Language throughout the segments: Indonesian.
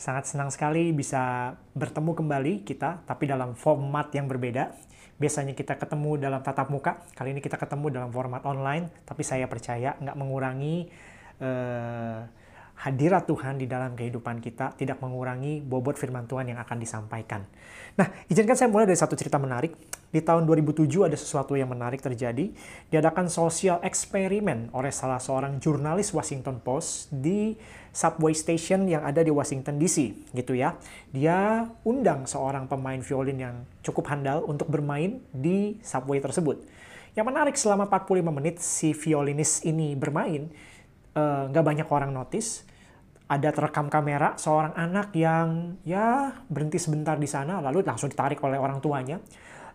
sangat senang sekali bisa bertemu kembali kita, tapi dalam format yang berbeda. Biasanya kita ketemu dalam tatap muka, kali ini kita ketemu dalam format online, tapi saya percaya nggak mengurangi eh, hadirat Tuhan di dalam kehidupan kita, tidak mengurangi bobot firman Tuhan yang akan disampaikan. Nah, izinkan saya mulai dari satu cerita menarik. Di tahun 2007 ada sesuatu yang menarik terjadi. Diadakan sosial eksperimen oleh salah seorang jurnalis Washington Post di subway station yang ada di Washington DC, gitu ya. Dia undang seorang pemain violin yang cukup handal untuk bermain di subway tersebut. Yang menarik selama 45 menit si violinis ini bermain, eh, nggak uh, banyak orang notice ada terekam kamera seorang anak yang ya berhenti sebentar di sana lalu langsung ditarik oleh orang tuanya.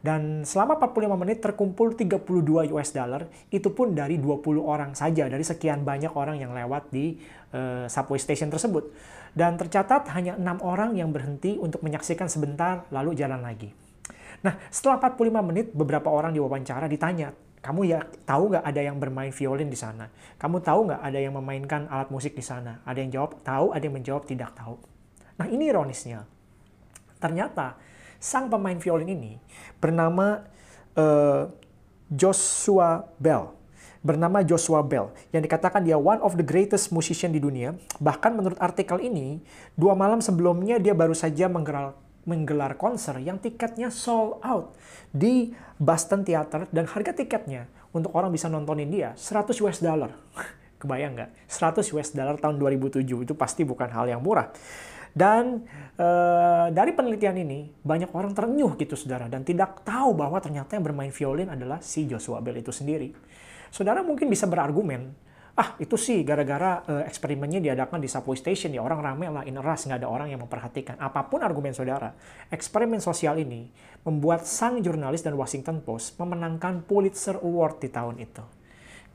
Dan selama 45 menit terkumpul 32 US dollar, itu pun dari 20 orang saja, dari sekian banyak orang yang lewat di uh, subway station tersebut. Dan tercatat hanya enam orang yang berhenti untuk menyaksikan sebentar, lalu jalan lagi. Nah, setelah 45 menit, beberapa orang diwawancara ditanya, kamu ya tahu nggak ada yang bermain violin di sana? Kamu tahu nggak ada yang memainkan alat musik di sana? Ada yang jawab tahu, ada yang menjawab tidak tahu. Nah ini ironisnya. Ternyata sang pemain violin ini bernama uh, Joshua Bell. Bernama Joshua Bell, yang dikatakan dia one of the greatest musician di dunia. Bahkan menurut artikel ini, dua malam sebelumnya dia baru saja menggelar menggelar konser yang tiketnya sold out di Boston Theater dan harga tiketnya untuk orang bisa nontonin dia 100 US dollar. Kebayang nggak? 100 US dollar tahun 2007 itu pasti bukan hal yang murah. Dan e, dari penelitian ini banyak orang terenyuh gitu saudara dan tidak tahu bahwa ternyata yang bermain violin adalah si Joshua Bell itu sendiri. Saudara mungkin bisa berargumen, ah itu sih gara-gara uh, eksperimennya diadakan di subway station ya orang rame lah in rush nggak ada orang yang memperhatikan apa pun argumen saudara eksperimen sosial ini membuat sang jurnalis dan Washington Post memenangkan Pulitzer Award di tahun itu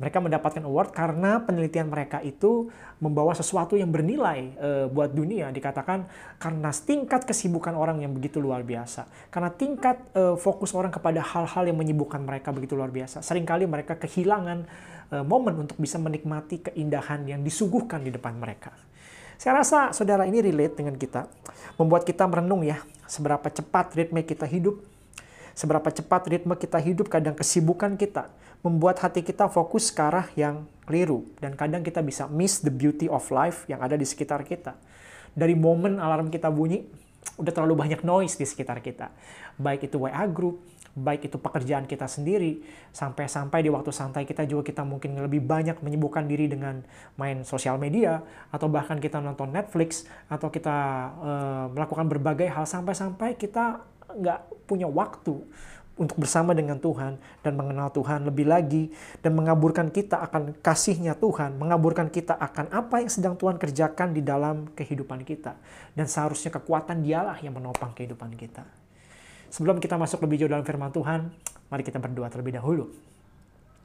mereka mendapatkan award karena penelitian mereka itu membawa sesuatu yang bernilai e, buat dunia. Dikatakan karena tingkat kesibukan orang yang begitu luar biasa. Karena tingkat e, fokus orang kepada hal-hal yang menyibukkan mereka begitu luar biasa. Seringkali mereka kehilangan momen untuk bisa menikmati keindahan yang disuguhkan di depan mereka. Saya rasa saudara ini relate dengan kita. Membuat kita merenung ya, seberapa cepat ritme kita hidup, seberapa cepat ritme kita hidup, kadang kesibukan kita membuat hati kita fokus ke arah yang keliru. Dan kadang kita bisa miss the beauty of life yang ada di sekitar kita. Dari momen alarm kita bunyi, udah terlalu banyak noise di sekitar kita. Baik itu WA group, baik itu pekerjaan kita sendiri, sampai-sampai di waktu santai kita juga kita mungkin lebih banyak menyibukkan diri dengan main sosial media, atau bahkan kita nonton Netflix, atau kita uh, melakukan berbagai hal sampai-sampai kita nggak punya waktu untuk bersama dengan Tuhan dan mengenal Tuhan lebih lagi dan mengaburkan kita akan kasihnya Tuhan, mengaburkan kita akan apa yang sedang Tuhan kerjakan di dalam kehidupan kita. Dan seharusnya kekuatan dialah yang menopang kehidupan kita. Sebelum kita masuk lebih jauh dalam firman Tuhan, mari kita berdoa terlebih dahulu.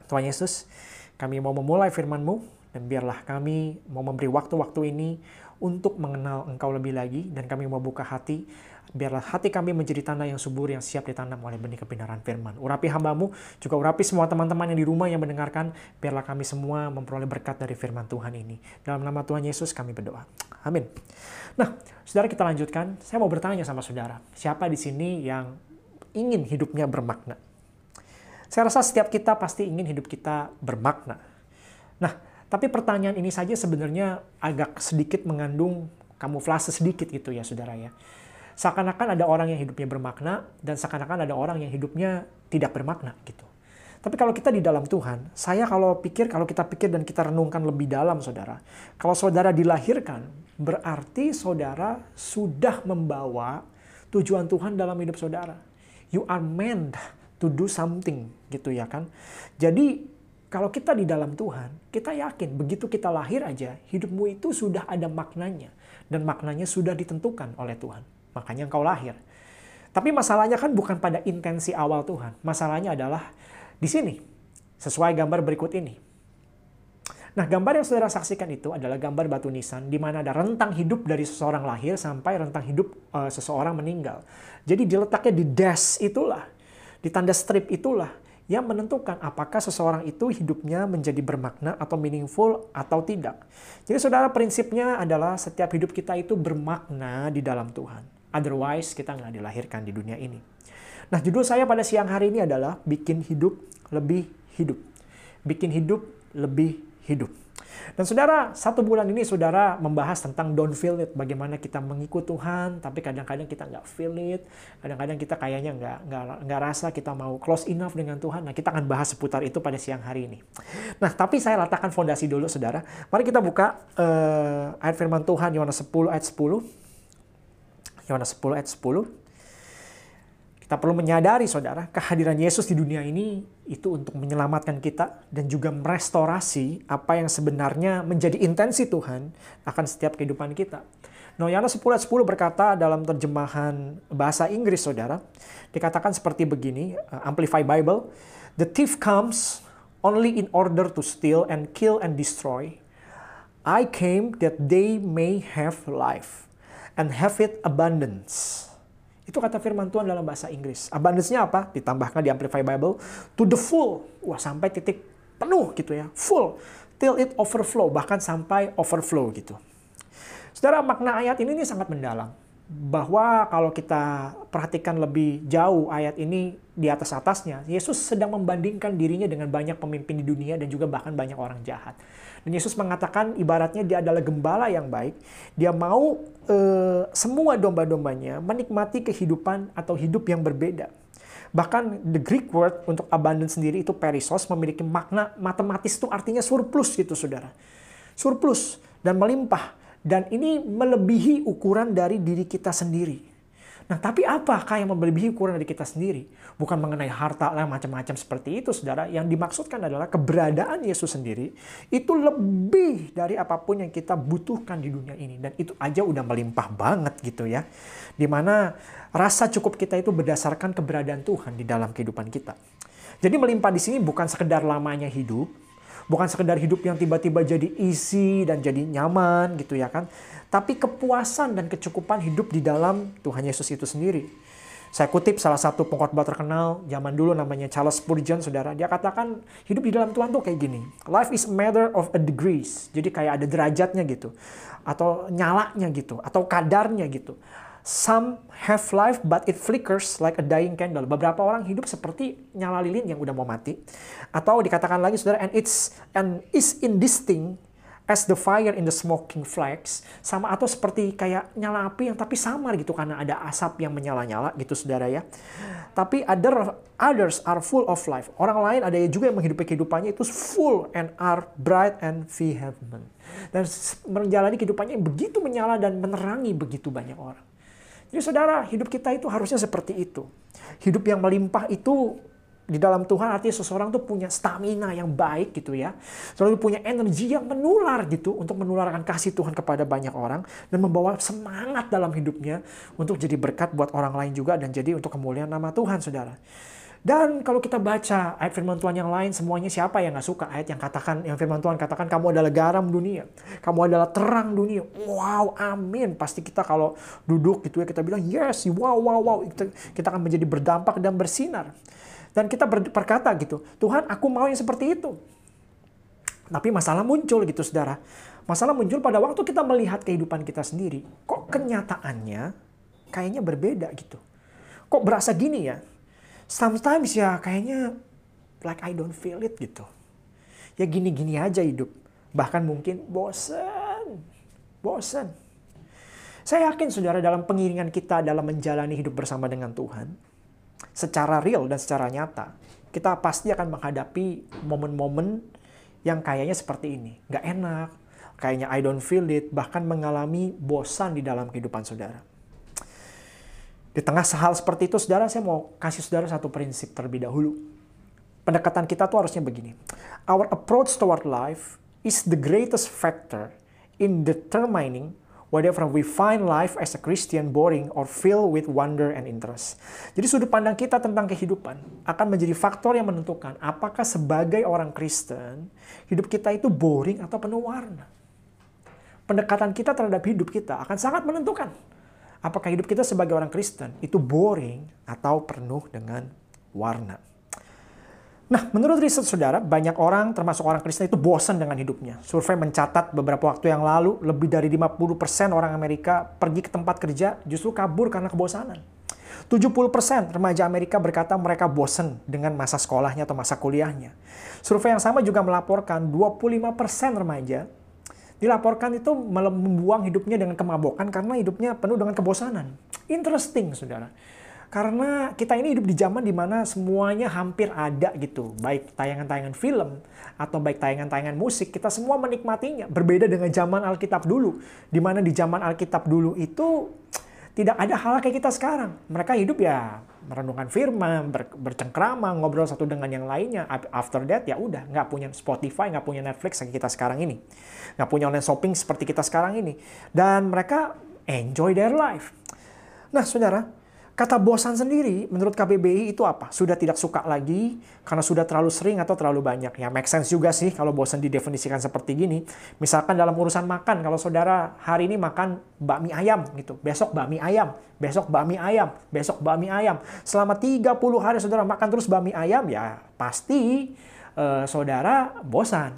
Tuhan Yesus, kami mau memulai firman-Mu, dan biarlah kami mau memberi waktu-waktu ini untuk mengenal Engkau lebih lagi, dan kami mau buka hati biarlah hati kami menjadi tanah yang subur yang siap ditanam oleh benih kebenaran firman. Urapi hambamu, juga urapi semua teman-teman yang di rumah yang mendengarkan, biarlah kami semua memperoleh berkat dari firman Tuhan ini. Dalam nama Tuhan Yesus kami berdoa. Amin. Nah, saudara kita lanjutkan. Saya mau bertanya sama saudara, siapa di sini yang ingin hidupnya bermakna? Saya rasa setiap kita pasti ingin hidup kita bermakna. Nah, tapi pertanyaan ini saja sebenarnya agak sedikit mengandung kamuflase sedikit gitu ya saudara ya. Seakan-akan ada orang yang hidupnya bermakna dan seakan-akan ada orang yang hidupnya tidak bermakna gitu. Tapi kalau kita di dalam Tuhan, saya kalau pikir, kalau kita pikir dan kita renungkan lebih dalam saudara. Kalau saudara dilahirkan, berarti saudara sudah membawa tujuan Tuhan dalam hidup saudara. You are meant to do something gitu ya kan. Jadi kalau kita di dalam Tuhan, kita yakin begitu kita lahir aja, hidupmu itu sudah ada maknanya. dan maknanya sudah ditentukan oleh Tuhan. Makanya engkau lahir. Tapi masalahnya kan bukan pada intensi awal Tuhan. Masalahnya adalah di sini. Sesuai gambar berikut ini. Nah, gambar yang saudara saksikan itu adalah gambar batu nisan, di mana ada rentang hidup dari seseorang lahir sampai rentang hidup uh, seseorang meninggal. Jadi diletaknya di dash itulah, di tanda strip itulah, yang menentukan apakah seseorang itu hidupnya menjadi bermakna atau meaningful atau tidak. Jadi saudara prinsipnya adalah setiap hidup kita itu bermakna di dalam Tuhan. Otherwise kita nggak dilahirkan di dunia ini. Nah judul saya pada siang hari ini adalah bikin hidup lebih hidup. Bikin hidup lebih hidup. Dan saudara, satu bulan ini saudara membahas tentang don't feel it. Bagaimana kita mengikut Tuhan, tapi kadang-kadang kita nggak feel it. Kadang-kadang kita kayaknya nggak, nggak, nggak rasa kita mau close enough dengan Tuhan. Nah, kita akan bahas seputar itu pada siang hari ini. Nah, tapi saya letakkan fondasi dulu saudara. Mari kita buka uh, ayat firman Tuhan Yohanes 10 ayat 10. Yohanes 10 ayat 10. Kita perlu menyadari, saudara, kehadiran Yesus di dunia ini itu untuk menyelamatkan kita dan juga merestorasi apa yang sebenarnya menjadi intensi Tuhan akan setiap kehidupan kita. Nah, Yohanes 10 ayat 10 berkata dalam terjemahan bahasa Inggris, saudara, dikatakan seperti begini, uh, Amplify Bible, The thief comes only in order to steal and kill and destroy. I came that they may have life and have it abundance. Itu kata firman Tuhan dalam bahasa Inggris. Abundance-nya apa? Ditambahkan di Amplify Bible. To the full. Wah, sampai titik penuh gitu ya. Full. Till it overflow. Bahkan sampai overflow gitu. Saudara, makna ayat ini, ini sangat mendalam. Bahwa kalau kita perhatikan lebih jauh ayat ini di atas-atasnya, Yesus sedang membandingkan dirinya dengan banyak pemimpin di dunia dan juga bahkan banyak orang jahat. Dan Yesus mengatakan ibaratnya dia adalah gembala yang baik. Dia mau e, semua domba-dombanya menikmati kehidupan atau hidup yang berbeda. Bahkan the Greek word untuk abundance sendiri itu perisos memiliki makna matematis itu artinya surplus gitu saudara. Surplus dan melimpah. Dan ini melebihi ukuran dari diri kita sendiri. Nah, tapi apakah yang melebihi ukuran dari kita sendiri? Bukan mengenai harta lah macam-macam seperti itu, saudara. Yang dimaksudkan adalah keberadaan Yesus sendiri itu lebih dari apa pun yang kita butuhkan di dunia ini. Dan itu aja udah melimpah banget gitu ya. Di mana rasa cukup kita itu berdasarkan keberadaan Tuhan di dalam kehidupan kita. Jadi melimpah di sini bukan sekedar lamanya hidup, bukan sekedar hidup yang tiba-tiba jadi easy dan jadi nyaman gitu ya kan tapi kepuasan dan kecukupan hidup di dalam Tuhan Yesus itu sendiri. Saya kutip salah satu pengkhotbah terkenal zaman dulu namanya Charles Spurgeon, saudara. Dia katakan hidup di dalam Tuhan tuh kayak gini. Life is a matter of a degrees. Jadi kayak ada derajatnya gitu. Atau nyalanya gitu. Atau kadarnya gitu. Some have life but it flickers like a dying candle. Beberapa orang hidup seperti nyala lilin yang udah mau mati. Atau dikatakan lagi saudara, and it's and is indistinct as the fire in the smoking flags sama atau seperti kayak nyala api yang tapi samar gitu karena ada asap yang menyala-nyala gitu saudara ya. Tapi other others are full of life. Orang lain ada juga yang menghidupi kehidupannya itu full and are bright and vehement. Dan menjalani kehidupannya yang begitu menyala dan menerangi begitu banyak orang. Jadi saudara, hidup kita itu harusnya seperti itu. Hidup yang melimpah itu di dalam Tuhan artinya seseorang tuh punya stamina yang baik gitu ya. Selalu punya energi yang menular gitu untuk menularkan kasih Tuhan kepada banyak orang dan membawa semangat dalam hidupnya untuk jadi berkat buat orang lain juga dan jadi untuk kemuliaan nama Tuhan saudara. Dan kalau kita baca ayat firman Tuhan yang lain, semuanya siapa yang nggak suka ayat yang katakan, yang firman Tuhan katakan kamu adalah garam dunia, kamu adalah terang dunia. Wow, amin. Pasti kita kalau duduk gitu ya kita bilang yes, wow, wow, wow. Kita, kita akan menjadi berdampak dan bersinar. Dan kita berkata gitu, Tuhan aku mau yang seperti itu. Tapi masalah muncul gitu saudara. Masalah muncul pada waktu kita melihat kehidupan kita sendiri. Kok kenyataannya kayaknya berbeda gitu. Kok berasa gini ya? Sometimes ya kayaknya like I don't feel it gitu. Ya gini-gini aja hidup. Bahkan mungkin bosan. Bosan. Saya yakin saudara dalam pengiringan kita dalam menjalani hidup bersama dengan Tuhan, secara real dan secara nyata, kita pasti akan menghadapi momen-momen yang kayaknya seperti ini. Nggak enak, kayaknya I don't feel it, bahkan mengalami bosan di dalam kehidupan saudara. Di tengah hal seperti itu, saudara, saya mau kasih saudara satu prinsip terlebih dahulu. Pendekatan kita tuh harusnya begini. Our approach toward life is the greatest factor in determining whatever we find life as a Christian boring or filled with wonder and interest. Jadi sudut pandang kita tentang kehidupan akan menjadi faktor yang menentukan apakah sebagai orang Kristen hidup kita itu boring atau penuh warna. Pendekatan kita terhadap hidup kita akan sangat menentukan apakah hidup kita sebagai orang Kristen itu boring atau penuh dengan warna. Nah, menurut riset saudara, banyak orang termasuk orang Kristen itu bosan dengan hidupnya. Survei mencatat beberapa waktu yang lalu, lebih dari 50% orang Amerika pergi ke tempat kerja justru kabur karena kebosanan. 70% remaja Amerika berkata mereka bosan dengan masa sekolahnya atau masa kuliahnya. Survei yang sama juga melaporkan 25% remaja dilaporkan itu membuang hidupnya dengan kemabukan karena hidupnya penuh dengan kebosanan. Interesting, saudara. Karena kita ini hidup di zaman di mana semuanya hampir ada gitu. Baik tayangan-tayangan film atau baik tayangan-tayangan musik, kita semua menikmatinya. Berbeda dengan zaman Alkitab dulu. Di mana di zaman Alkitab dulu itu tidak ada hal kayak kita sekarang. Mereka hidup ya merenungkan firman, ber, bercengkrama, ngobrol satu dengan yang lainnya. After that ya udah, nggak punya Spotify, nggak punya Netflix kayak kita sekarang ini. Nggak punya online shopping seperti kita sekarang ini. Dan mereka enjoy their life. Nah saudara, Kata bosan sendiri, menurut KBBI itu apa? Sudah tidak suka lagi karena sudah terlalu sering atau terlalu banyak. Ya make sense juga sih kalau bosan didefinisikan seperti gini. Misalkan dalam urusan makan, kalau saudara hari ini makan bakmi ayam gitu, besok bakmi ayam, besok bakmi ayam, besok bakmi ayam. Selama 30 hari saudara makan terus bakmi ayam, ya pasti uh, saudara bosan.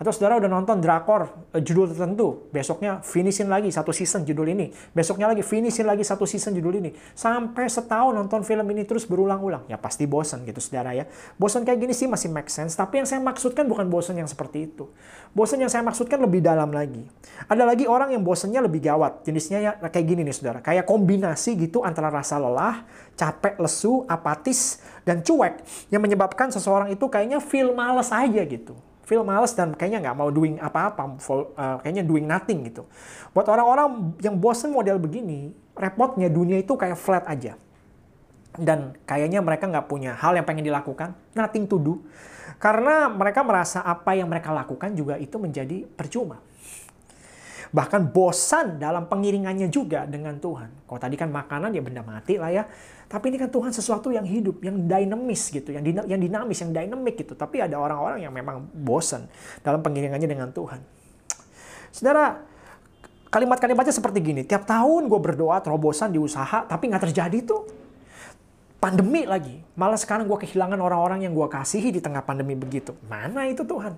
Atau saudara udah nonton drakor uh, judul tertentu, besoknya finishin lagi satu season judul ini. Besoknya lagi finishin lagi satu season judul ini. Sampai setahun nonton film ini terus berulang-ulang. Ya pasti bosan gitu saudara ya. Bosan kayak gini sih masih make sense. Tapi yang saya maksudkan bukan bosan yang seperti itu. Bosan yang saya maksudkan lebih dalam lagi. Ada lagi orang yang bosannya lebih gawat. Jenisnya ya kayak gini nih saudara. Kayak kombinasi gitu antara rasa lelah, capek, lesu, apatis, dan cuek. Yang menyebabkan seseorang itu kayaknya feel males aja gitu feel males dan kayaknya nggak mau doing apa-apa, uh, kayaknya doing nothing gitu. Buat orang-orang yang bosen model begini, repotnya dunia itu kayak flat aja. Dan kayaknya mereka nggak punya hal yang pengen dilakukan, nothing to do. Karena mereka merasa apa yang mereka lakukan juga itu menjadi percuma. Bahkan bosan dalam pengiringannya juga dengan Tuhan. Kalau tadi kan makanan ya benda mati lah ya. Tapi ini kan Tuhan sesuatu yang hidup, yang dinamis gitu, yang yang dinamis, yang dynamic gitu. Tapi ada orang-orang yang memang bosan dalam pengiringannya dengan Tuhan. Saudara, kalimat-kalimatnya seperti gini. Tiap tahun gue berdoa terobosan di usaha, tapi nggak terjadi tuh. Pandemi lagi. Malah sekarang gue kehilangan orang-orang yang gue kasihi di tengah pandemi begitu. Mana itu Tuhan?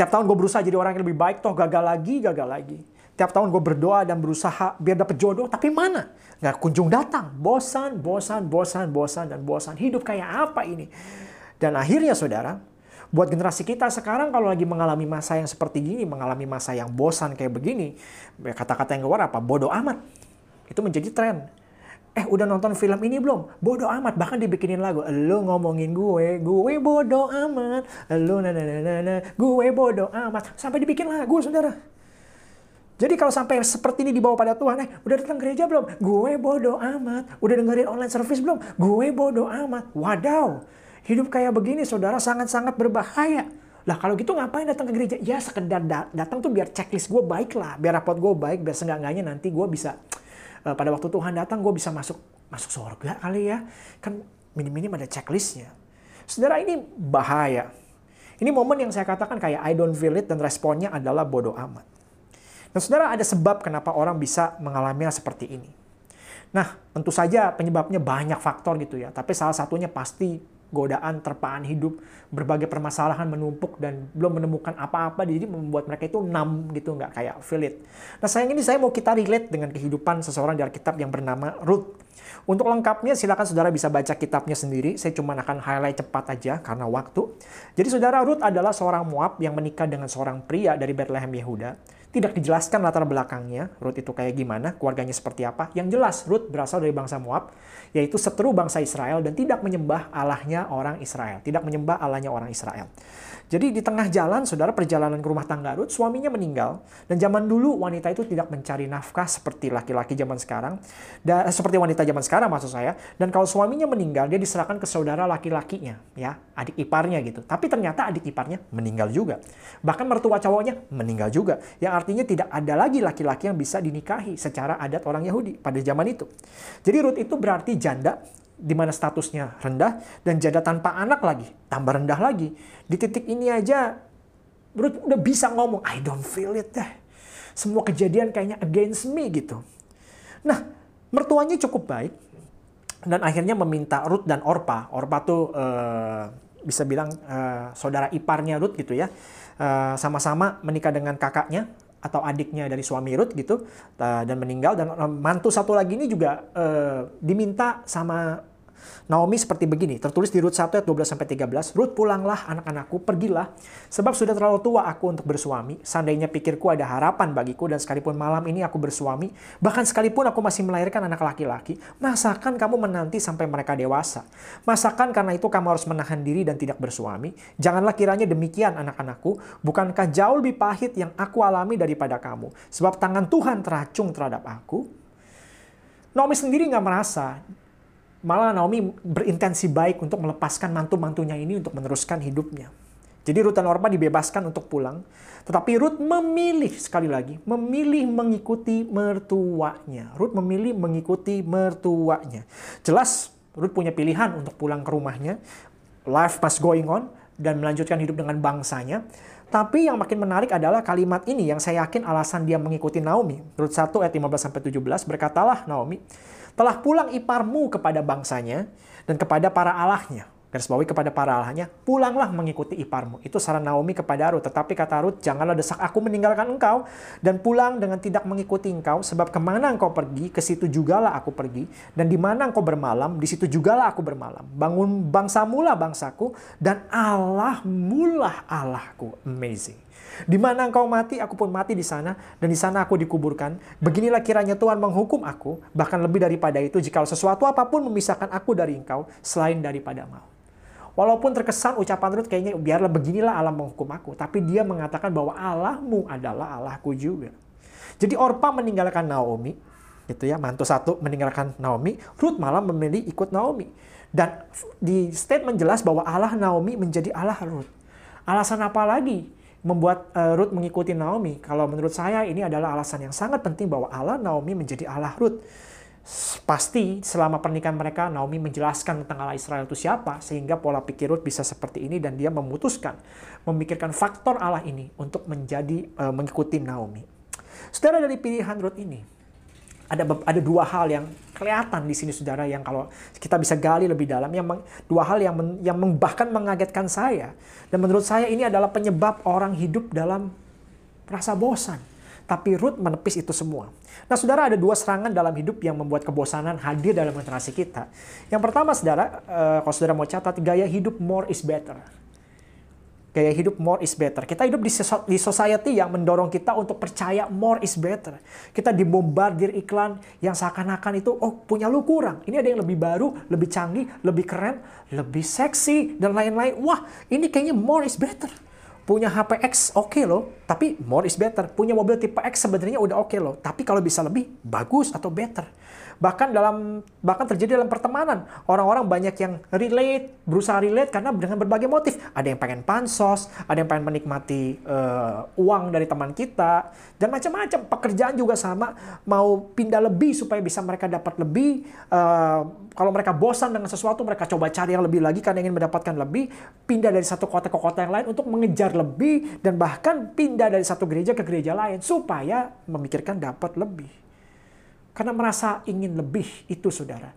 Tiap tahun gue berusaha jadi orang yang lebih baik, toh gagal lagi, gagal lagi. Tiap tahun gue berdoa dan berusaha biar dapet jodoh, tapi mana? nggak kunjung datang. Bosan, bosan, bosan, bosan, dan bosan. Hidup kayak apa ini? Dan akhirnya saudara, buat generasi kita sekarang kalau lagi mengalami masa yang seperti gini, mengalami masa yang bosan kayak begini, ya kata-kata yang keluar apa? Bodoh amat. Itu menjadi tren. Eh udah nonton film ini belum? Bodoh amat. Bahkan dibikinin lagu. Lu ngomongin gue, gue bodoh amat. Lu na na na na, gue bodoh amat. Sampai dibikin lagu saudara. Jadi kalau sampai seperti ini dibawa pada Tuhan, eh udah datang gereja belum? Gue bodoh amat. Udah dengerin online service belum? Gue bodoh amat. Wadaw, hidup kayak begini saudara sangat-sangat berbahaya. Lah kalau gitu ngapain datang ke gereja? Ya sekedar datang tuh biar checklist gue baik lah, biar rapot gue baik, biar seenggak-enggaknya nanti gue bisa pada waktu Tuhan datang gue bisa masuk masuk surga kali ya. Kan minim-minim ada checklistnya. Saudara ini bahaya. Ini momen yang saya katakan kayak I don't feel it dan responnya adalah bodoh amat. Nah, saudara ada sebab kenapa orang bisa mengalami seperti ini. Nah, tentu saja penyebabnya banyak faktor gitu ya. Tapi salah satunya pasti godaan, terpaan hidup, berbagai permasalahan menumpuk dan belum menemukan apa-apa, jadi membuat mereka itu numb gitu, nggak kayak feel it. Nah sayang ini saya mau kita relate dengan kehidupan seseorang dari kitab yang bernama Ruth. Untuk lengkapnya silakan saudara bisa baca kitabnya sendiri, saya cuma akan highlight cepat aja karena waktu. Jadi saudara Ruth adalah seorang Moab yang menikah dengan seorang pria dari Bethlehem Yehuda tidak dijelaskan latar belakangnya, Ruth itu kayak gimana, keluarganya seperti apa. Yang jelas, Ruth berasal dari bangsa Moab, yaitu seteru bangsa Israel dan tidak menyembah Allahnya orang Israel. Tidak menyembah Allahnya orang Israel. Jadi di tengah jalan, saudara perjalanan ke rumah tangga Ruth, suaminya meninggal. Dan zaman dulu wanita itu tidak mencari nafkah seperti laki-laki zaman sekarang. Dan, seperti wanita zaman sekarang maksud saya. Dan kalau suaminya meninggal, dia diserahkan ke saudara laki-lakinya. ya Adik iparnya gitu. Tapi ternyata adik iparnya meninggal juga. Bahkan mertua cowoknya meninggal juga. Yang artinya tidak ada lagi laki-laki yang bisa dinikahi secara adat orang Yahudi pada zaman itu. Jadi Ruth itu berarti janda di mana statusnya rendah dan janda tanpa anak lagi, tambah rendah lagi. Di titik ini aja Ruth udah bisa ngomong, I don't feel it deh. Semua kejadian kayaknya against me gitu. Nah, mertuanya cukup baik dan akhirnya meminta Ruth dan Orpa. Orpa tuh uh, bisa bilang uh, saudara iparnya Ruth gitu ya Eh, sama-sama menikah dengan kakaknya atau adiknya dari suami Ruth gitu dan meninggal. Dan uh, mantu satu lagi ini juga uh, diminta sama Naomi seperti begini, tertulis di Rut 1 ayat 12 sampai 13, Rut pulanglah anak-anakku, pergilah, sebab sudah terlalu tua aku untuk bersuami. Seandainya pikirku ada harapan bagiku dan sekalipun malam ini aku bersuami, bahkan sekalipun aku masih melahirkan anak laki-laki, masakan kamu menanti sampai mereka dewasa? Masakan karena itu kamu harus menahan diri dan tidak bersuami? Janganlah kiranya demikian anak-anakku, bukankah jauh lebih pahit yang aku alami daripada kamu? Sebab tangan Tuhan teracung terhadap aku, Naomi sendiri nggak merasa Malah Naomi berintensi baik untuk melepaskan mantu-mantunya ini untuk meneruskan hidupnya. Jadi Ruth dan Orpa dibebaskan untuk pulang. Tetapi Ruth memilih, sekali lagi, memilih mengikuti mertuanya. Ruth memilih mengikuti mertuanya. Jelas Ruth punya pilihan untuk pulang ke rumahnya. Life must going on dan melanjutkan hidup dengan bangsanya. Tapi yang makin menarik adalah kalimat ini yang saya yakin alasan dia mengikuti Naomi. Ruth 1 ayat 15-17 berkatalah Naomi, telah pulang iparmu kepada bangsanya dan kepada para allahnya. Garis bawahi kepada para allahnya, pulanglah mengikuti iparmu. Itu saran Naomi kepada Ruth. Tetapi kata Ruth, janganlah desak aku meninggalkan engkau dan pulang dengan tidak mengikuti engkau. Sebab ke mana engkau pergi, ke situ jugalah aku pergi. Dan di mana engkau bermalam, di situ jugalah aku bermalam. Bangun bangsa mula bangsaku dan Allah mulah Allahku. Amazing. Di mana engkau mati, aku pun mati di sana, dan di sana aku dikuburkan. Beginilah kiranya Tuhan menghukum aku, bahkan lebih daripada itu, jika sesuatu apa pun memisahkan aku dari engkau, selain daripada mau. Walaupun terkesan ucapan Ruth kayaknya biarlah beginilah Allah menghukum aku. Tapi dia mengatakan bahwa Allahmu adalah Allahku juga. Jadi Orpa meninggalkan Naomi, gitu ya, mantu satu meninggalkan Naomi, Ruth malah memilih ikut Naomi. Dan di statement jelas bahwa Allah Naomi menjadi Allah Ruth. Alasan apa lagi? membuat uh, Ruth mengikuti Naomi. Kalau menurut saya ini adalah alasan yang sangat penting bahwa Allah Naomi menjadi Allah Ruth. Pasti selama pernikahan mereka Naomi menjelaskan tentang Allah Israel itu siapa sehingga pola pikir Ruth bisa seperti ini dan dia memutuskan memikirkan faktor Allah ini untuk menjadi uh, mengikuti Naomi. Saudara dari pilihan Ruth ini ada ada dua hal yang kelihatan di sini saudara yang kalau kita bisa gali lebih dalam. Yang dua hal yang men, yang bahkan mengagetkan saya. Dan menurut saya ini adalah penyebab orang hidup dalam rasa bosan tapi Ruth menepis itu semua. Nah, saudara ada dua serangan dalam hidup yang membuat kebosanan hadir dalam generasi kita. Yang pertama, saudara, uh, kalau saudara mau catat, gaya hidup more is better gaya hidup more is better. Kita hidup di, di society yang mendorong kita untuk percaya more is better. Kita dibombardir iklan yang seakan-akan itu, oh punya lu kurang. Ini ada yang lebih baru, lebih canggih, lebih keren, lebih seksi, dan lain-lain. Wah, ini kayaknya more is better. Punya HP X oke okay loh, tapi more is better. Punya mobil tipe X sebenarnya udah oke okay loh, tapi kalau bisa lebih, bagus atau better. Bahkan dalam bahkan terjadi dalam pertemanan, orang-orang banyak yang relate, berusaha relate karena dengan berbagai motif. Ada yang pengen pansos, ada yang pengen menikmati uh, uang dari teman kita, dan macam-macam. Pekerjaan juga sama, mau pindah lebih supaya bisa mereka dapat lebih. Uh, kalau mereka bosan dengan sesuatu, mereka coba cari yang lebih lagi karena ingin mendapatkan lebih. Pindah dari satu kota ke kota yang lain untuk mengejar lebih, dan bahkan pindah dari satu gereja ke gereja lain supaya memikirkan dapat lebih. Karena merasa ingin lebih itu saudara.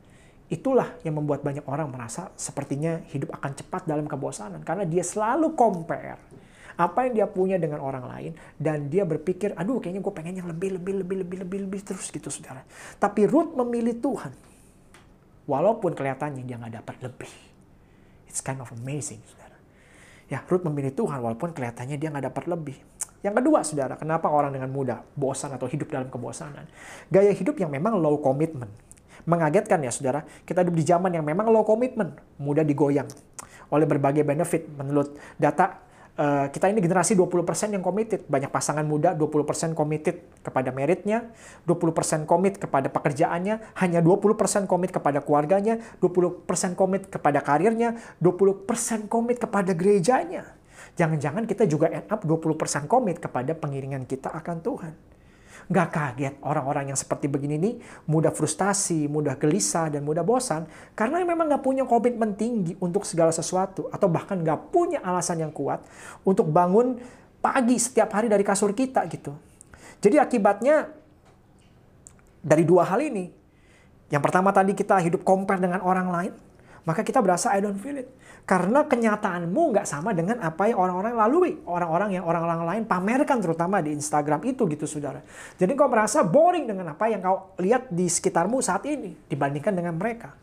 Itulah yang membuat banyak orang merasa sepertinya hidup akan cepat dalam kebosanan. Karena dia selalu compare apa yang dia punya dengan orang lain dan dia berpikir aduh kayaknya gue pengen yang lebih lebih lebih lebih lebih lebih terus gitu saudara. Tapi Ruth memilih Tuhan. Walaupun kelihatannya dia nggak dapat lebih. It's kind of amazing saudara. Ya Ruth memilih Tuhan walaupun kelihatannya dia nggak dapat lebih yang kedua, saudara, kenapa orang dengan mudah bosan atau hidup dalam kebosanan? Gaya hidup yang memang low commitment. Mengagetkan ya, saudara, kita hidup di zaman yang memang low commitment, mudah digoyang oleh berbagai benefit. Menurut data Uh, kita ini generasi 20% yang committed. Banyak pasangan muda 20% committed kepada meritnya, 20% komit kepada pekerjaannya, hanya 20% komit kepada keluarganya, 20% komit kepada karirnya, 20% komit kepada gerejanya. Jangan-jangan kita juga end up 20% komit kepada pengiringan kita akan Tuhan. Gak kaget orang-orang yang seperti begini nih mudah frustasi, mudah gelisah, dan mudah bosan karena memang gak punya komitmen tinggi untuk segala sesuatu atau bahkan gak punya alasan yang kuat untuk bangun pagi setiap hari dari kasur kita gitu. Jadi akibatnya dari dua hal ini. Yang pertama tadi kita hidup compare dengan orang lain, maka kita berasa I don't feel it. Karena kenyataanmu nggak sama dengan apa yang orang-orang lalui. Orang-orang yang orang-orang lain pamerkan terutama di Instagram itu gitu saudara. Jadi kau merasa boring dengan apa yang kau lihat di sekitarmu saat ini dibandingkan dengan mereka.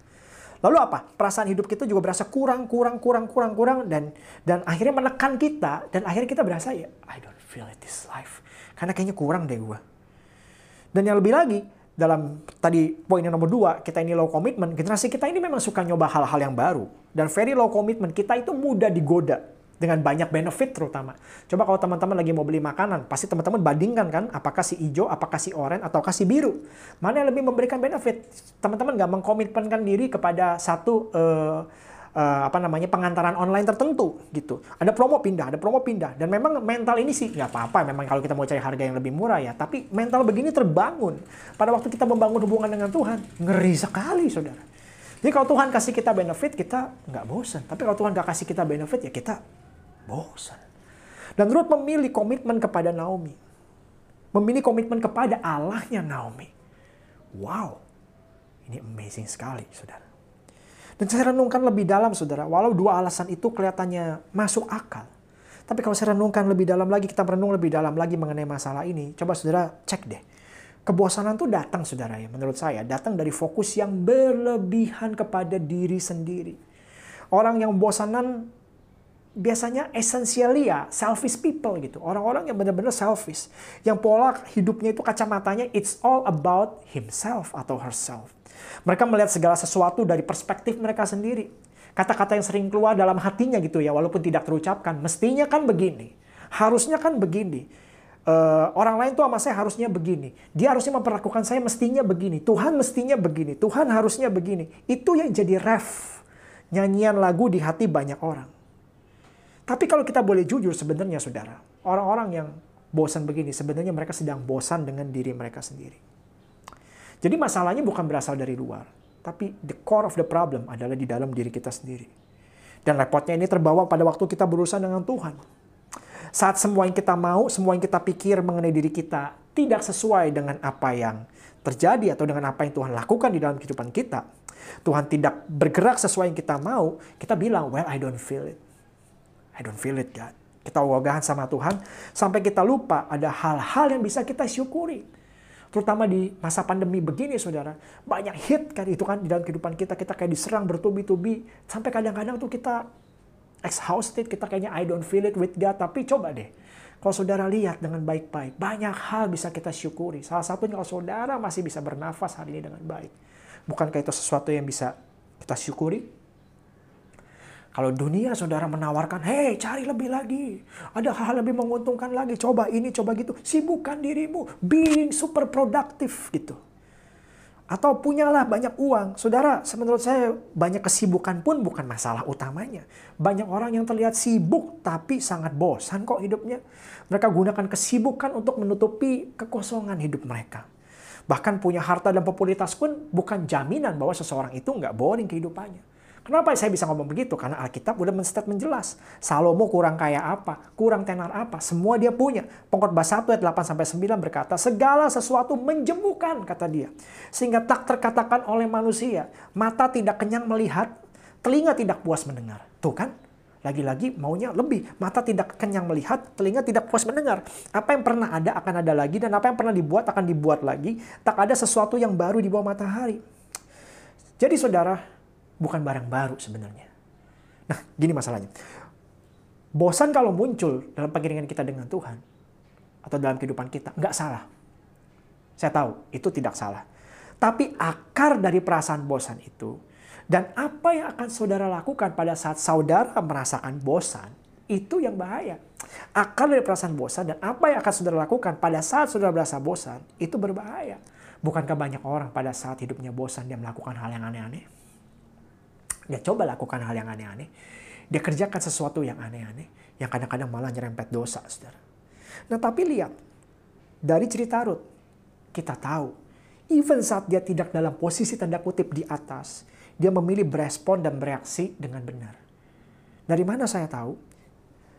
Lalu apa? Perasaan hidup kita juga berasa kurang, kurang, kurang, kurang, kurang dan dan akhirnya menekan kita dan akhirnya kita berasa ya I don't feel it this life. Karena kayaknya kurang deh gue. Dan yang lebih lagi, dalam tadi poin yang nomor dua, kita ini low commitment, generasi kita ini memang suka nyoba hal-hal yang baru. Dan very low commitment, kita itu mudah digoda dengan banyak benefit terutama. Coba kalau teman-teman lagi mau beli makanan, pasti teman-teman bandingkan kan, apakah si hijau, apakah si oranye, atau si biru. Mana yang lebih memberikan benefit? Teman-teman nggak mengkomitmenkan diri kepada satu uh, uh, apa namanya pengantaran online tertentu gitu. Ada promo pindah, ada promo pindah. Dan memang mental ini sih nggak apa-apa. Memang kalau kita mau cari harga yang lebih murah ya. Tapi mental begini terbangun pada waktu kita membangun hubungan dengan Tuhan. Ngeri sekali, saudara. Jadi kalau Tuhan kasih kita benefit, kita nggak bosan. Tapi kalau Tuhan nggak kasih kita benefit, ya kita bosan. Dan Ruth memilih komitmen kepada Naomi. Memilih komitmen kepada Allahnya Naomi. Wow, ini amazing sekali, saudara. Dan saya renungkan lebih dalam saudara, walau dua alasan itu kelihatannya masuk akal. Tapi kalau saya renungkan lebih dalam lagi, kita merenung lebih dalam lagi mengenai masalah ini. Coba saudara cek deh. Kebosanan tuh datang saudara ya, menurut saya. Datang dari fokus yang berlebihan kepada diri sendiri. Orang yang bosanan biasanya essentially ya selfish people gitu. Orang-orang yang benar-benar selfish. Yang pola hidupnya itu kacamatanya it's all about himself atau herself. Mereka melihat segala sesuatu dari perspektif mereka sendiri. Kata-kata yang sering keluar dalam hatinya gitu ya, walaupun tidak terucapkan. Mestinya kan begini. Harusnya kan begini. Uh, orang lain tuh sama saya harusnya begini. Dia harusnya memperlakukan saya mestinya begini. Tuhan mestinya begini. Tuhan harusnya begini. Itu yang jadi ref. Nyanyian lagu di hati banyak orang. Tapi kalau kita boleh jujur sebenarnya saudara. Orang-orang yang bosan begini sebenarnya mereka sedang bosan dengan diri mereka sendiri. Jadi masalahnya bukan berasal dari luar, tapi the core of the problem adalah di dalam diri kita sendiri. Dan repotnya ini terbawa pada waktu kita berurusan dengan Tuhan. Saat semua yang kita mau, semua yang kita pikir mengenai diri kita tidak sesuai dengan apa yang terjadi atau dengan apa yang Tuhan lakukan di dalam kehidupan kita. Tuhan tidak bergerak sesuai yang kita mau, kita bilang, well I don't feel it. I don't feel it God. Kita ogah sama Tuhan sampai kita lupa ada hal-hal yang bisa kita syukuri Terutama di masa pandemi begini saudara. Banyak hit kan itu kan di dalam kehidupan kita. Kita kayak diserang bertubi-tubi. Sampai kadang-kadang tuh kita exhausted. Kita kayaknya I don't feel it with God. Tapi coba deh. Kalau saudara lihat dengan baik-baik. Banyak hal bisa kita syukuri. Salah satunya kalau saudara masih bisa bernafas hari ini dengan baik. Bukankah itu sesuatu yang bisa kita syukuri? Kalau dunia saudara menawarkan, hei cari lebih lagi. Ada hal-hal lebih menguntungkan lagi. Coba ini, coba gitu. Sibukkan dirimu. Being super produktif gitu. Atau punyalah banyak uang. Saudara, menurut saya banyak kesibukan pun bukan masalah utamanya. Banyak orang yang terlihat sibuk tapi sangat bosan kok hidupnya. Mereka gunakan kesibukan untuk menutupi kekosongan hidup mereka. Bahkan punya harta dan popularitas pun bukan jaminan bahwa seseorang itu nggak boring kehidupannya. Kenapa saya bisa ngomong begitu? Karena Alkitab udah menstatement jelas. Salomo kurang kaya apa? Kurang tenar apa? Semua dia punya. Pengkhotbah 1 ayat 8 sampai 9 berkata, segala sesuatu menjemukan kata dia. Sehingga tak terkatakan oleh manusia, mata tidak kenyang melihat, telinga tidak puas mendengar. Tuh kan? Lagi-lagi maunya lebih. Mata tidak kenyang melihat, telinga tidak puas mendengar. Apa yang pernah ada akan ada lagi dan apa yang pernah dibuat akan dibuat lagi. Tak ada sesuatu yang baru di bawah matahari. Jadi saudara, bukan barang baru sebenarnya. Nah, gini masalahnya. Bosan kalau muncul dalam pengiringan kita dengan Tuhan atau dalam kehidupan kita, nggak salah. Saya tahu itu tidak salah. Tapi akar dari perasaan bosan itu dan apa yang akan saudara lakukan pada saat saudara merasakan bosan, itu yang bahaya. Akar dari perasaan bosan dan apa yang akan saudara lakukan pada saat saudara merasa bosan, itu berbahaya. Bukankah banyak orang pada saat hidupnya bosan dia melakukan hal yang aneh-aneh? Ya coba lakukan hal yang aneh-aneh. Dia kerjakan sesuatu yang aneh-aneh, yang kadang-kadang malah nyerempet dosa, saudara. Nah tapi lihat, dari cerita Ruth, kita tahu, even saat dia tidak dalam posisi tanda kutip di atas, dia memilih berespon dan bereaksi dengan benar. Dari mana saya tahu?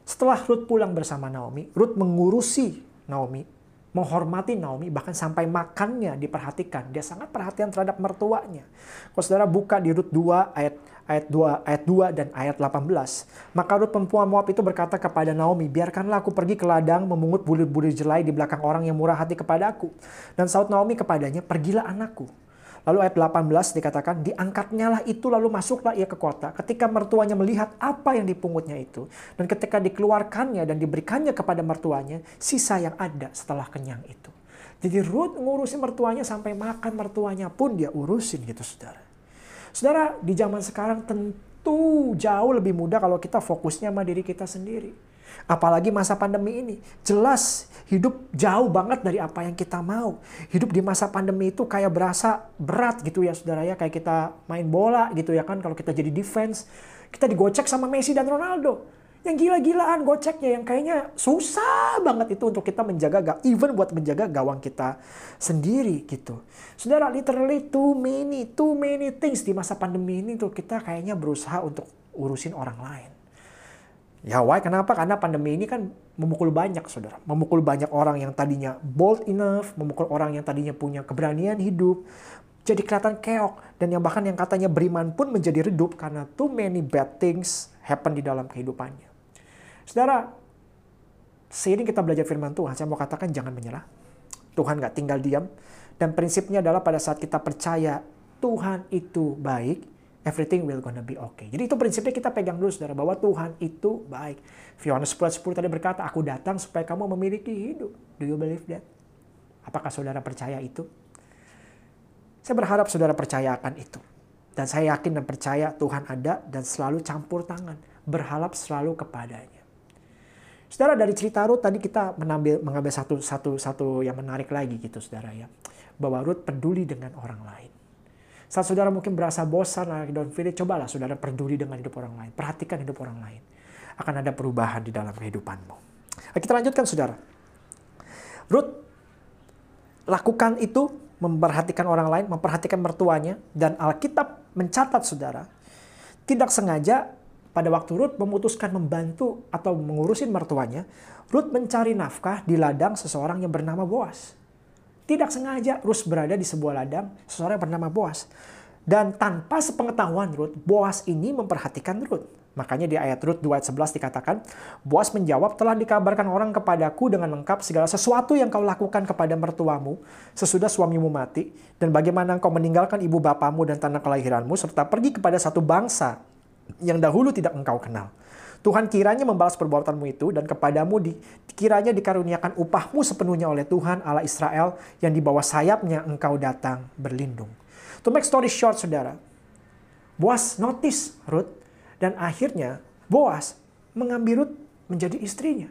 Setelah Ruth pulang bersama Naomi, Ruth mengurusi Naomi, menghormati Naomi, bahkan sampai makannya diperhatikan. Dia sangat perhatian terhadap mertuanya. Kalau saudara buka di Ruth 2 ayat ayat 2 ayat 2 dan ayat 18. Maka Ruth perempuan Moab itu berkata kepada Naomi, "Biarkanlah aku pergi ke ladang memungut bulir-bulir jelai di belakang orang yang murah hati kepadaku." Dan saud Naomi kepadanya, "Pergilah anakku." Lalu ayat 18 dikatakan, diangkatnya lah itu lalu masuklah ia ke kota. Ketika mertuanya melihat apa yang dipungutnya itu. Dan ketika dikeluarkannya dan diberikannya kepada mertuanya, sisa yang ada setelah kenyang itu. Jadi Ruth ngurusin mertuanya sampai makan mertuanya pun dia urusin gitu saudara. Saudara, di zaman sekarang tentu jauh lebih mudah kalau kita fokusnya sama diri kita sendiri. Apalagi masa pandemi ini. Jelas hidup jauh banget dari apa yang kita mau. Hidup di masa pandemi itu kayak berasa berat gitu ya saudara ya. Kayak kita main bola gitu ya kan. Kalau kita jadi defense, kita digocek sama Messi dan Ronaldo. Yang gila-gilaan goceknya yang kayaknya susah banget itu untuk kita menjaga even buat menjaga gawang kita sendiri gitu. Saudara literally too many too many things di masa pandemi ini tuh kita kayaknya berusaha untuk urusin orang lain. Ya why? Kenapa? Karena pandemi ini kan memukul banyak saudara. Memukul banyak orang yang tadinya bold enough, memukul orang yang tadinya punya keberanian hidup, jadi kelihatan keok. Dan yang bahkan yang katanya beriman pun menjadi redup karena too many bad things happen di dalam kehidupannya. Saudara, seiring kita belajar firman Tuhan, saya mau katakan jangan menyerah. Tuhan gak tinggal diam. Dan prinsipnya adalah pada saat kita percaya Tuhan itu baik, everything will gonna be okay. Jadi itu prinsipnya kita pegang dulu saudara, bahwa Tuhan itu baik. Yohanes 10, 10 tadi berkata, aku datang supaya kamu memiliki hidup. Do you believe that? Apakah saudara percaya itu? Saya berharap saudara percaya akan itu. Dan saya yakin dan percaya Tuhan ada dan selalu campur tangan. Berharap selalu kepadanya. Saudara dari cerita Ruth tadi kita menambil, mengambil satu, satu, satu yang menarik lagi gitu saudara ya. Bahwa Ruth peduli dengan orang lain. Saat saudara mungkin berasa bosan, lagi don't feel it, cobalah saudara peduli dengan hidup orang lain. Perhatikan hidup orang lain. Akan ada perubahan di dalam kehidupanmu. Nah, kita lanjutkan saudara. Ruth lakukan itu, memperhatikan orang lain, memperhatikan mertuanya, dan Alkitab mencatat saudara, tidak sengaja pada waktu Ruth memutuskan membantu atau mengurusin mertuanya, Ruth mencari nafkah di ladang seseorang yang bernama Boas. Tidak sengaja Rus berada di sebuah ladang seseorang yang bernama Boas. Dan tanpa sepengetahuan Ruth, Boas ini memperhatikan Ruth. Makanya di ayat Ruth 2 ayat 11 dikatakan, Boas menjawab, telah dikabarkan orang kepadaku dengan lengkap segala sesuatu yang kau lakukan kepada mertuamu sesudah suamimu mati, dan bagaimana kau meninggalkan ibu bapamu dan tanah kelahiranmu, serta pergi kepada satu bangsa yang dahulu tidak engkau kenal. Tuhan kiranya membalas perbuatanmu itu dan kepadamu di, kiranya dikaruniakan upahmu sepenuhnya oleh Tuhan Allah Israel yang di bawah sayapnya engkau datang berlindung. To make story short saudara, Boas notice Ruth dan akhirnya Boas mengambil Ruth menjadi istrinya.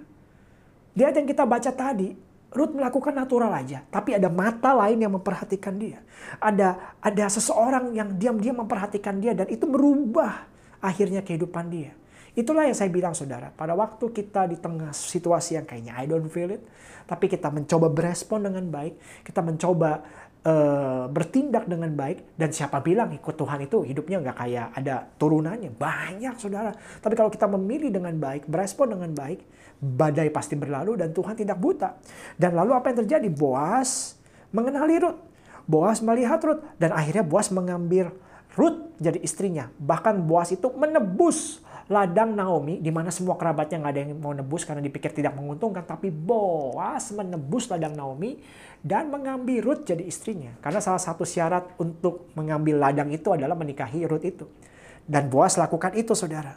Dia yang kita baca tadi, Ruth melakukan natural aja, tapi ada mata lain yang memperhatikan dia. Ada ada seseorang yang diam-diam memperhatikan dia dan itu merubah akhirnya kehidupan dia. Itulah yang saya bilang saudara, pada waktu kita di tengah situasi yang kayaknya I don't feel it, tapi kita mencoba berespon dengan baik, kita mencoba uh, bertindak dengan baik, dan siapa bilang ikut Tuhan itu hidupnya nggak kayak ada turunannya, banyak saudara. Tapi kalau kita memilih dengan baik, berespon dengan baik, badai pasti berlalu dan Tuhan tidak buta. Dan lalu apa yang terjadi? Boas mengenali Ruth. Boas melihat Ruth dan akhirnya Boas mengambil Ruth jadi istrinya. Bahkan Boas itu menebus ladang Naomi di mana semua kerabatnya nggak ada yang mau nebus karena dipikir tidak menguntungkan tapi Boas menebus ladang Naomi dan mengambil Ruth jadi istrinya. Karena salah satu syarat untuk mengambil ladang itu adalah menikahi Ruth itu. Dan Boas lakukan itu saudara.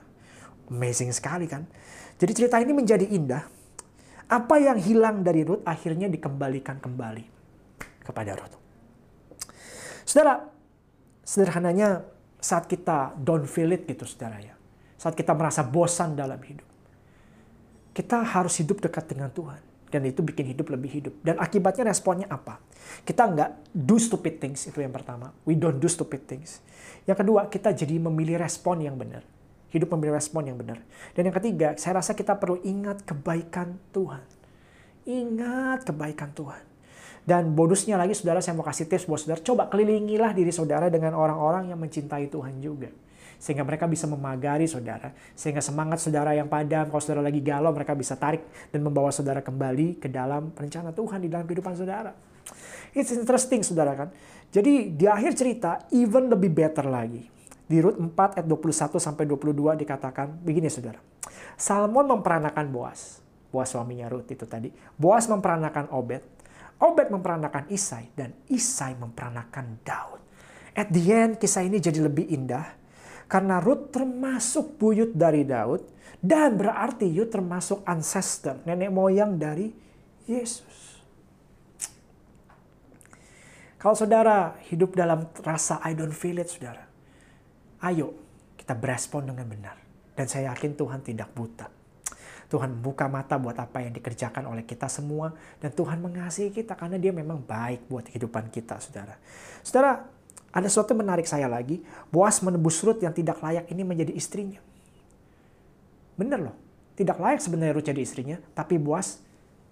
Amazing sekali kan? Jadi cerita ini menjadi indah. Apa yang hilang dari Ruth akhirnya dikembalikan kembali kepada Ruth. Saudara sederhananya saat kita don't feel it gitu saudara ya saat kita merasa bosan dalam hidup. Kita harus hidup dekat dengan Tuhan. Dan itu bikin hidup lebih hidup. Dan akibatnya responnya apa? Kita nggak do stupid things, itu yang pertama. We don't do stupid things. Yang kedua, kita jadi memilih respon yang benar. Hidup memberi respon yang benar. Dan yang ketiga, saya rasa kita perlu ingat kebaikan Tuhan. Ingat kebaikan Tuhan. Dan bonusnya lagi saudara saya mau kasih tips buat saudara. Coba kelilingilah diri saudara dengan orang-orang yang mencintai Tuhan juga. Sehingga mereka bisa memagari saudara. Sehingga semangat saudara yang padam, kalau saudara lagi galau, mereka bisa tarik dan membawa saudara kembali ke dalam rencana Tuhan di dalam kehidupan saudara. It's interesting saudara kan. Jadi di akhir cerita, even lebih better lagi. Di Rut 4 ayat 21 sampai 22 dikatakan begini saudara. Salmon memperanakan Boas. Boas suaminya Rut itu tadi. Boas memperanakan Obed. Obed memperanakan Isai. Dan Isai memperanakan Daud. At the end kisah ini jadi lebih indah. Karena Rut termasuk buyut dari Daud. Dan berarti Rut termasuk ancestor. Nenek moyang dari Yesus. Kalau saudara hidup dalam rasa I don't feel it, saudara. Ayo kita berespon dengan benar. Dan saya yakin Tuhan tidak buta. Tuhan membuka mata buat apa yang dikerjakan oleh kita semua. Dan Tuhan mengasihi kita karena dia memang baik buat kehidupan kita, saudara. Saudara, ada sesuatu menarik saya lagi. Boas menebus Ruth yang tidak layak ini menjadi istrinya. Bener loh. Tidak layak sebenarnya Ruth jadi istrinya. Tapi Boas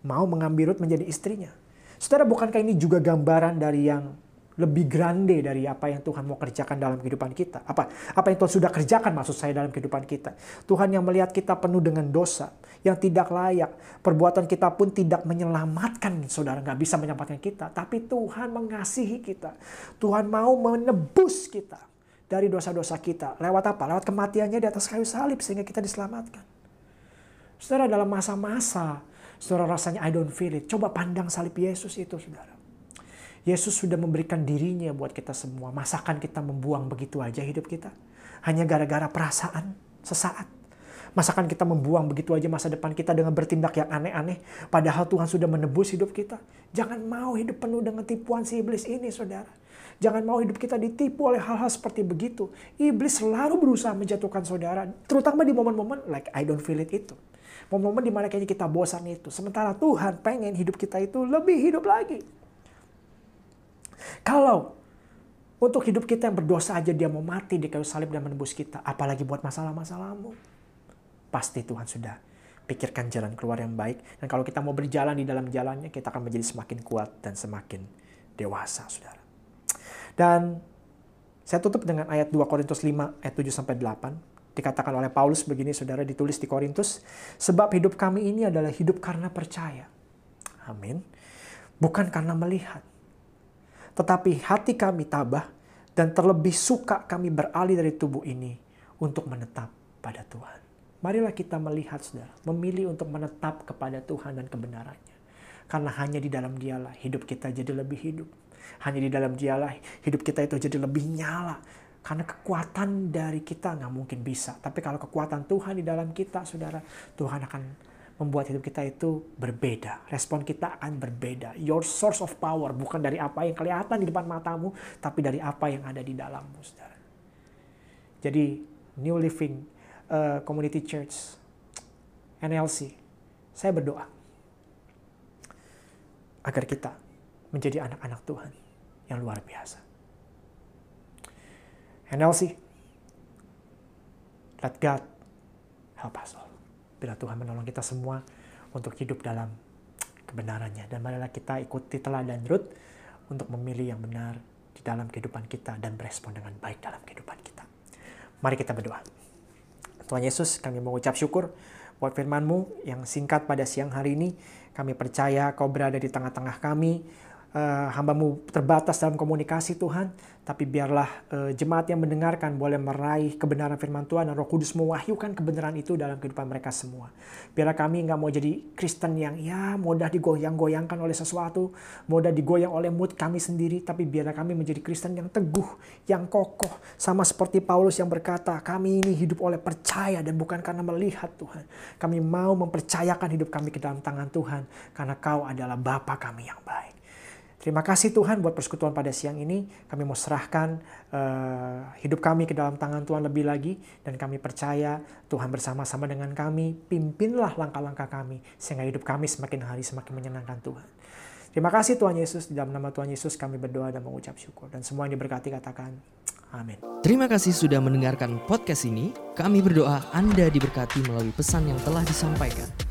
mau mengambil Ruth menjadi istrinya. Saudara, bukankah ini juga gambaran dari yang lebih grande dari apa yang Tuhan mau kerjakan dalam kehidupan kita. Apa apa yang Tuhan sudah kerjakan maksud saya dalam kehidupan kita. Tuhan yang melihat kita penuh dengan dosa, yang tidak layak. Perbuatan kita pun tidak menyelamatkan saudara, nggak bisa menyelamatkan kita. Tapi Tuhan mengasihi kita. Tuhan mau menebus kita dari dosa-dosa kita. Lewat apa? Lewat kematiannya di atas kayu salib sehingga kita diselamatkan. Saudara dalam masa-masa, saudara rasanya I don't feel it. Coba pandang salib Yesus itu saudara. Yesus sudah memberikan dirinya buat kita semua. Masakan kita membuang begitu aja hidup kita? Hanya gara-gara perasaan sesaat. Masakan kita membuang begitu aja masa depan kita dengan bertindak yang aneh-aneh. Padahal Tuhan sudah menebus hidup kita. Jangan mau hidup penuh dengan tipuan si iblis ini saudara. Jangan mau hidup kita ditipu oleh hal-hal seperti begitu. Iblis selalu berusaha menjatuhkan saudara. Terutama di momen-momen like I don't feel it itu. Momen-momen di mana kayaknya kita bosan itu. Sementara Tuhan pengen hidup kita itu lebih hidup lagi. Kalau untuk hidup kita yang berdosa aja dia mau mati di kayu salib dan menebus kita. Apalagi buat masalah-masalahmu. Pasti Tuhan sudah pikirkan jalan keluar yang baik. Dan kalau kita mau berjalan di dalam jalannya, kita akan menjadi semakin kuat dan semakin dewasa, saudara. Dan saya tutup dengan ayat 2 Korintus 5 ayat 7 sampai 8. Dikatakan oleh Paulus begini, saudara, ditulis di Korintus. Sebab hidup kami ini adalah hidup karena percaya. Amin. Bukan karena melihat tetapi hati kami tabah dan terlebih suka kami beralih dari tubuh ini untuk menetap pada Tuhan. Marilah kita melihat saudara, memilih untuk menetap kepada Tuhan dan kebenarannya. Karena hanya di dalam dialah hidup kita jadi lebih hidup. Hanya di dalam dialah hidup kita itu jadi lebih nyala. Karena kekuatan dari kita nggak mungkin bisa. Tapi kalau kekuatan Tuhan di dalam kita, saudara, Tuhan akan membuat hidup kita itu berbeda. Respon kita akan berbeda. Your source of power bukan dari apa yang kelihatan di depan matamu, tapi dari apa yang ada di dalammu, saudara. Jadi, New Living uh, Community Church, NLC, saya berdoa agar kita menjadi anak-anak Tuhan yang luar biasa. NLC, let God help us all. Bila Tuhan menolong kita semua untuk hidup dalam kebenarannya. Dan marilah kita ikuti teladan Ruth untuk memilih yang benar di dalam kehidupan kita dan berespon dengan baik dalam kehidupan kita. Mari kita berdoa. Tuhan Yesus, kami mengucap syukur buat firman-Mu yang singkat pada siang hari ini. Kami percaya Kau berada di tengah-tengah kami uh, hambamu terbatas dalam komunikasi Tuhan, tapi biarlah uh, jemaat yang mendengarkan boleh meraih kebenaran firman Tuhan dan roh kudus mewahyukan kebenaran itu dalam kehidupan mereka semua. Biarlah kami nggak mau jadi Kristen yang ya mudah digoyang-goyangkan oleh sesuatu, mudah digoyang oleh mood kami sendiri, tapi biarlah kami menjadi Kristen yang teguh, yang kokoh, sama seperti Paulus yang berkata, kami ini hidup oleh percaya dan bukan karena melihat Tuhan. Kami mau mempercayakan hidup kami ke dalam tangan Tuhan, karena kau adalah Bapa kami yang baik. Terima kasih Tuhan buat persekutuan pada siang ini. Kami mau serahkan uh, hidup kami ke dalam tangan Tuhan lebih lagi. Dan kami percaya Tuhan bersama-sama dengan kami. Pimpinlah langkah-langkah kami. Sehingga hidup kami semakin hari semakin menyenangkan Tuhan. Terima kasih Tuhan Yesus. Di dalam nama Tuhan Yesus kami berdoa dan mengucap syukur. Dan semua yang diberkati katakan Amin. Terima kasih sudah mendengarkan podcast ini. Kami berdoa Anda diberkati melalui pesan yang telah disampaikan.